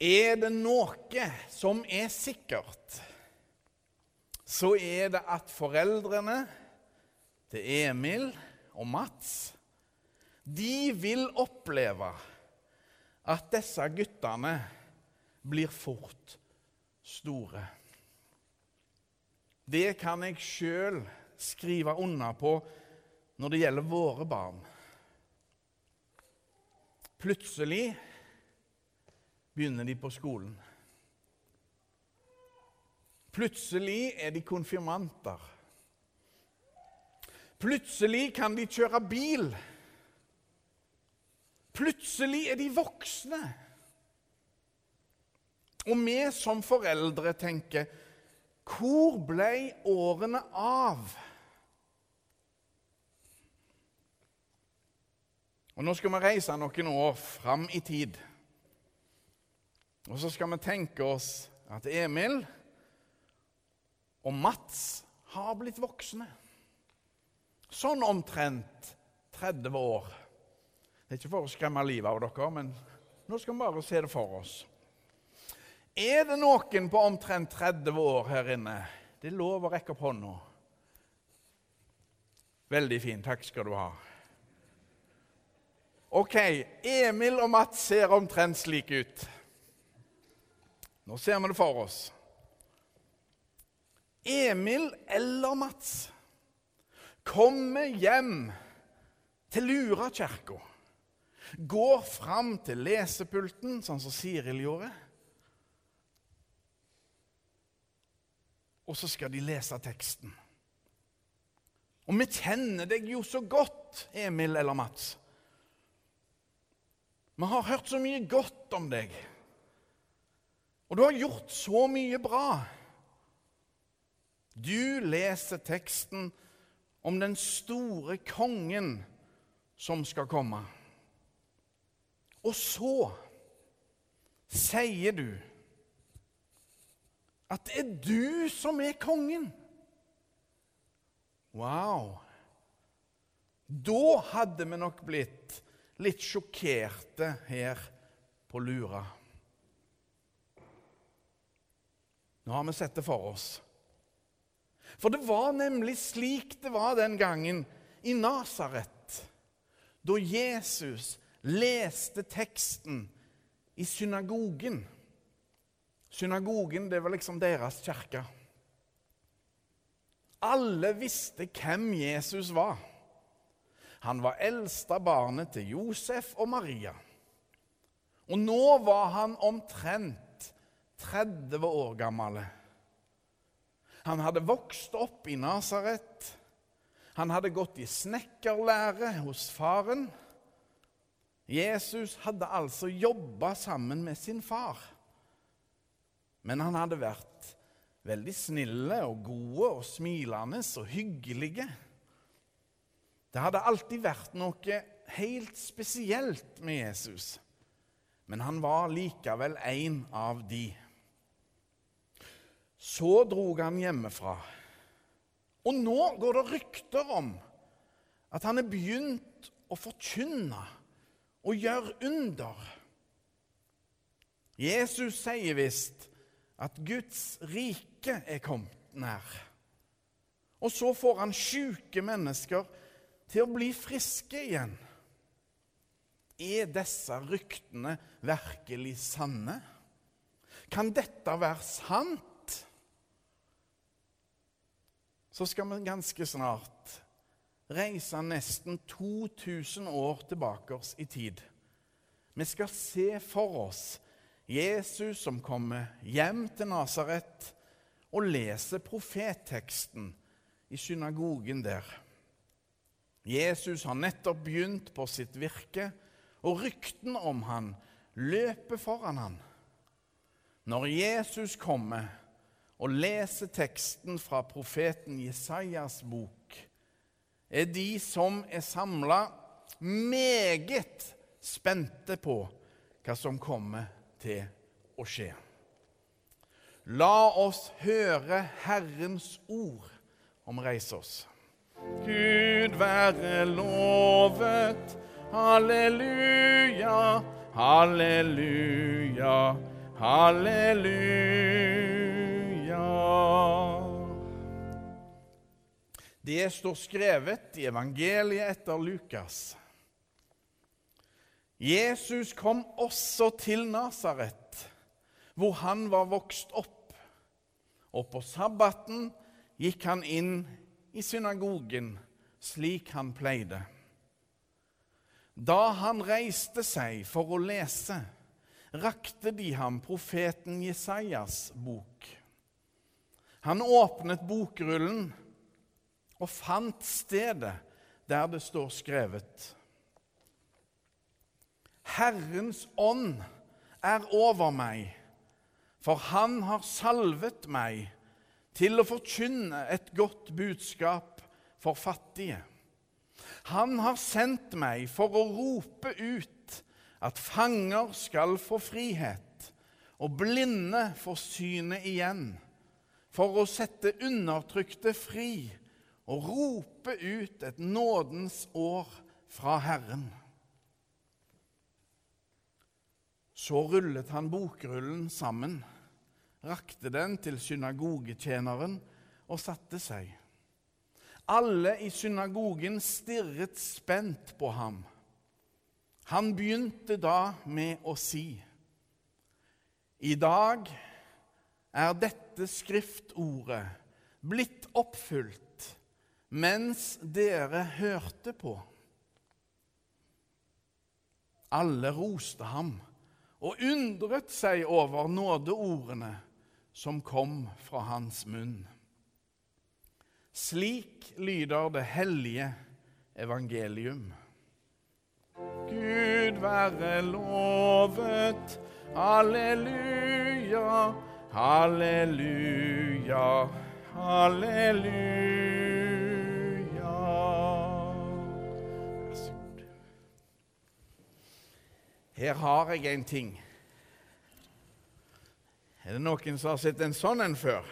Er det noe som er sikkert, så er det at foreldrene til Emil og Mats de vil oppleve at disse guttene blir fort store. Det kan jeg sjøl skrive under på når det gjelder våre barn. Plutselig begynner de på skolen. Plutselig er de konfirmanter. Plutselig kan de kjøre bil. Plutselig er de voksne. Og vi som foreldre tenker Hvor ble årene av? Og Nå skal vi reise noen år fram i tid. Og så skal vi tenke oss at Emil og Mats har blitt voksne. Sånn omtrent 30 år. Det er ikke for å skremme livet av dere, men nå skal vi bare se det for oss. Er det noen på omtrent 30 år her inne? Det er lov å rekke opp hånda. Veldig fin. Takk skal du ha. Ok, Emil og Mats ser omtrent slik ut. Nå ser vi det for oss. Emil eller Mats kommer hjem til Lurakirka. Går fram til lesepulten, sånn som Siril gjorde. Og så skal de lese teksten. Og vi kjenner deg jo så godt, Emil eller Mats. Vi har hørt så mye godt om deg. Og du har gjort så mye bra. Du leser teksten om den store kongen som skal komme. Og så sier du at det er du som er kongen. Wow! Da hadde vi nok blitt litt sjokkerte her på Lura. Nå har vi sett det for oss. For det var nemlig slik det var den gangen i Nasaret, da Jesus leste teksten i synagogen. Synagogen det var liksom deres kirke. Alle visste hvem Jesus var. Han var eldste barnet til Josef og Maria. Og nå var han omtrent 30 år gammel. Han hadde vokst opp i Nasaret. Han hadde gått i snekkerlære hos faren. Jesus hadde altså jobba sammen med sin far. Men han hadde vært veldig snille og gode og smilende og hyggelige. Det hadde alltid vært noe helt spesielt med Jesus, men han var likevel en av de. Så drog han hjemmefra, og nå går det rykter om at han er begynt å forkynne og gjøre under. Jesus sier visst at Guds rike er kommet nær. Og så får han sjuke mennesker til å bli friske igjen. Er disse ryktene virkelig sanne? Kan dette være sant? Så skal vi ganske snart reise nesten 2000 år tilbake oss i tid. Vi skal se for oss Jesus som kommer hjem til Nasaret og leser profetteksten i synagogen der. Jesus har nettopp begynt på sitt virke, og ryktene om han løper foran han. Når Jesus kommer og leser teksten fra profeten Jesajas bok, er de som er samla, meget spente på hva som kommer til å skje. La oss høre Herrens ord om reise oss. Gud være lovet. Halleluja, halleluja, Halleluja. Det står skrevet i evangeliet etter Lukas. Jesus kom også til Nasaret, hvor han var vokst opp. Og på sabbaten gikk han inn i synagogen slik han pleide. Da han reiste seg for å lese, rakte de ham profeten Jesajas bok. Han åpnet bokrullen og fant stedet der det står skrevet. Herrens ånd er over meg, for han har salvet meg til å forkynne et godt budskap for fattige. Han har sendt meg for å rope ut at fanger skal få frihet, og blinde få synet igjen, for å sette undertrykte fri og rope ut et nådens år fra Herren. Så rullet han bokrullen sammen, rakte den til synagogetjeneren og satte seg. Alle i synagogen stirret spent på ham. Han begynte da med å si.: I dag er dette skriftordet blitt oppfylt mens dere hørte på. Alle roste ham og undret seg over nådeordene som kom fra hans munn. Slik lyder det hellige evangelium. Gud være lovet. Halleluja, halleluja, halleluja. Her har jeg en ting. Er det noen som har sett en sånn en før?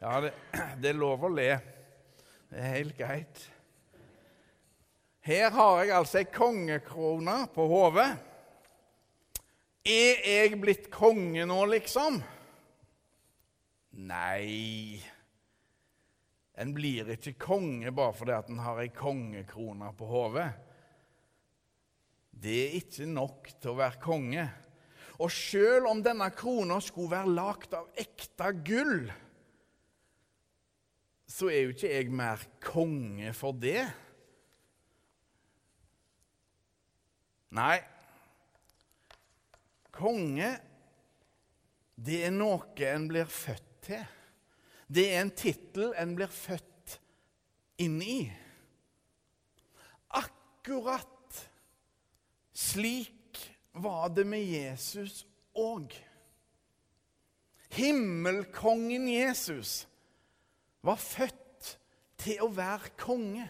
Ja, det, det er lov å le. Det er helt greit. Her har jeg altså ei kongekrone på hodet. Er jeg blitt konge nå, liksom? Nei. En blir ikke konge bare fordi at en har ei kongekrone på hodet. Det er ikke nok til å være konge. Og sjøl om denne krona skulle være lagd av ekte gull, så er jo ikke jeg mer konge for det. Nei, konge, det er noe en blir født til. Det er en tittel en blir født inn i. Akkurat slik var det med Jesus òg. Himmelkongen Jesus var født til å være konge.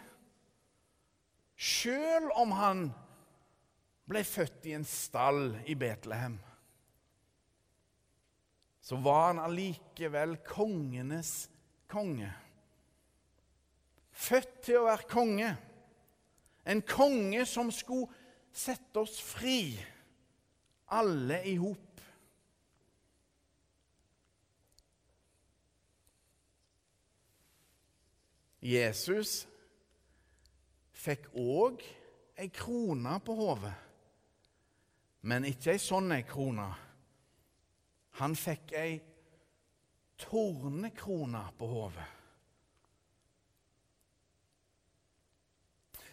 Sjøl om han ble født i en stall i Betlehem så var han allikevel kongenes konge. Født til å være konge. En konge som skulle sette oss fri, alle i hop. Jesus fikk òg ei krone på hodet, men ikke ei sånn ei krone. Han fikk ei tornekrone på hodet.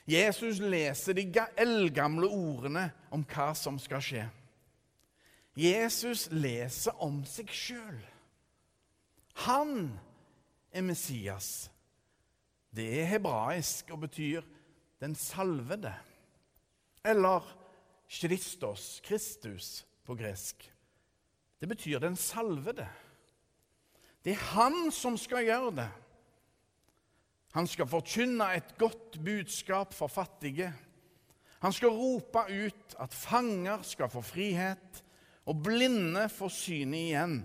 Jesus leser de eldgamle ordene om hva som skal skje. Jesus leser om seg sjøl. Han er Messias. Det er hebraisk og betyr 'den salvede', eller Kristos, Kristus på gresk. Det betyr den salvede. Det er han som skal gjøre det. Han skal forkynne et godt budskap for fattige. Han skal rope ut at fanger skal få frihet, og blinde få synet igjen,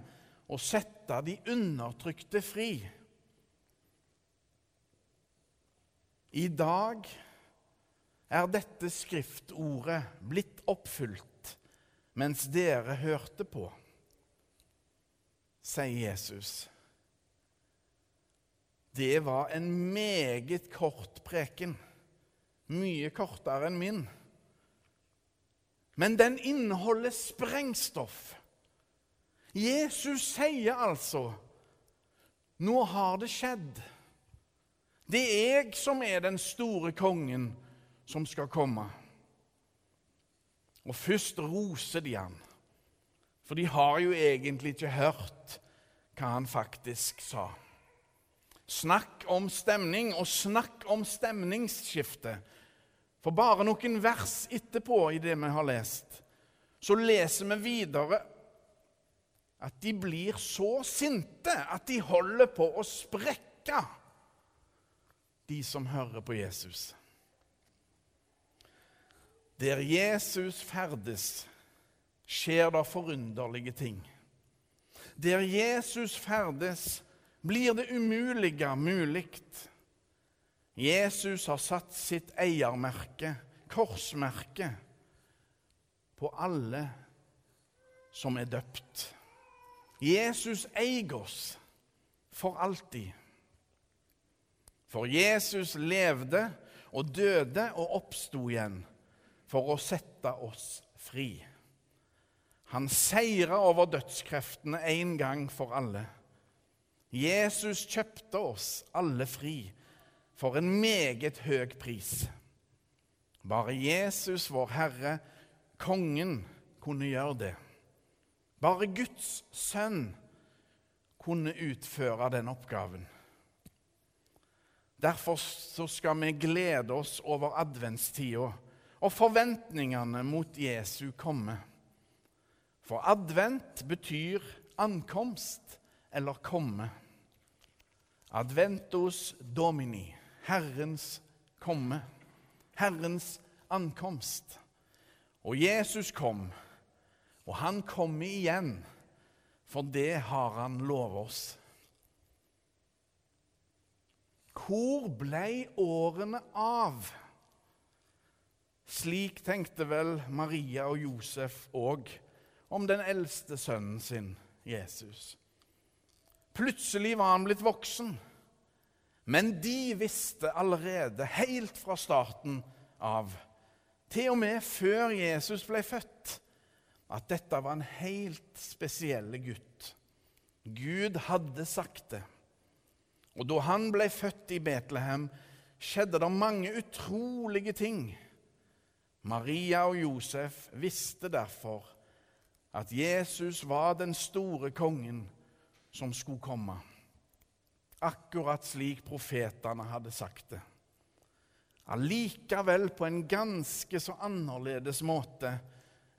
og sette de undertrykte fri. I dag er dette skriftordet blitt oppfylt mens dere hørte på, sier Jesus. Det var en meget kort preken, mye kortere enn min. Men den inneholder sprengstoff. Jesus sier altså nå har det skjedd. Det er jeg som er den store kongen som skal komme. Og først roser de han, for de har jo egentlig ikke hørt hva han faktisk sa. Snakk om stemning, og snakk om stemningsskifte. For bare noen vers etterpå i det vi har lest, så leser vi videre at de blir så sinte at de holder på å sprekke, de som hører på Jesus. Der Jesus ferdes, skjer det forunderlige ting. Der Jesus ferdes, blir det umulige mulig. Jesus har satt sitt eiermerke, korsmerke, på alle som er døpt. Jesus eier oss for alltid. For Jesus levde og døde og oppsto igjen for å sette oss fri. Han seira over dødskreftene en gang for alle. Jesus kjøpte oss alle fri for en meget høy pris. Bare Jesus, vår Herre, kongen, kunne gjøre det. Bare Guds sønn kunne utføre den oppgaven. Derfor skal vi glede oss over adventstida og forventningene mot Jesu komme. For advent betyr ankomst eller komme. Adventus domini, Herrens komme, Herrens ankomst. Og Jesus kom, og han kommer igjen, for det har han lovet oss. Hvor ble årene av? Slik tenkte vel Maria og Josef òg om den eldste sønnen sin, Jesus. Plutselig var han blitt voksen, men de visste allerede, helt fra starten av, til og med før Jesus ble født, at dette var en helt spesiell gutt. Gud hadde sagt det. Og da han ble født i Betlehem, skjedde det mange utrolige ting. Maria og Josef visste derfor at Jesus var den store kongen som skulle komme. Akkurat slik profetene hadde sagt det. Allikevel på en ganske så annerledes måte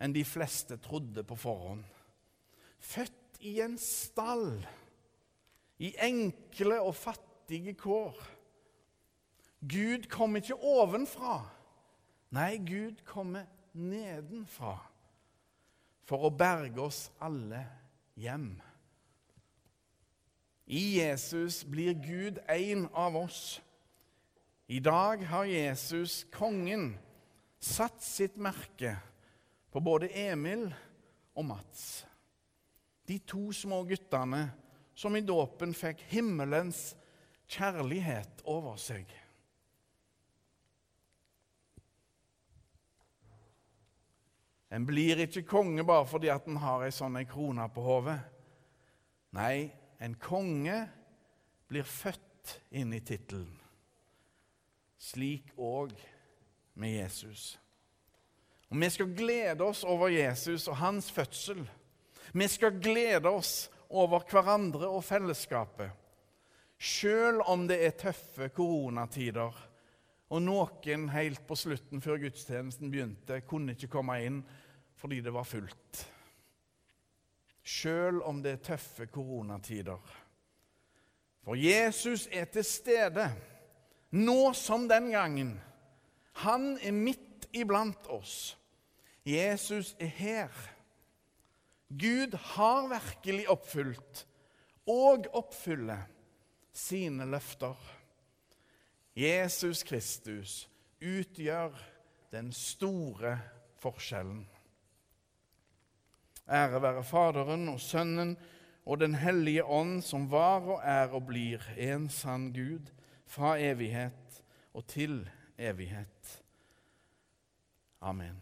enn de fleste trodde på forhånd. Født i en stall, i enkle og fattige kår. Gud kom ikke ovenfra. Nei, Gud kommer nedenfra for å berge oss alle hjem. I Jesus blir Gud en av oss. I dag har Jesus, kongen, satt sitt merke på både Emil og Mats. De to små guttene som i dåpen fikk himmelens kjærlighet over seg. En blir ikke konge bare fordi at en har ei sånn krone på hodet. Nei, en konge blir født inn i tittelen. Slik òg med Jesus. Og Vi skal glede oss over Jesus og hans fødsel. Vi skal glede oss over hverandre og fellesskapet. Selv om det er tøffe koronatider, og noen helt på slutten, før gudstjenesten begynte, kunne ikke komme inn fordi det var fullt. Sjøl om det er tøffe koronatider. For Jesus er til stede, nå som den gangen. Han er midt iblant oss. Jesus er her. Gud har virkelig oppfylt og oppfyller sine løfter. Jesus Kristus utgjør den store forskjellen. Ære være Faderen og Sønnen og Den hellige ånd, som var og er og blir en sann Gud, fra evighet og til evighet. Amen.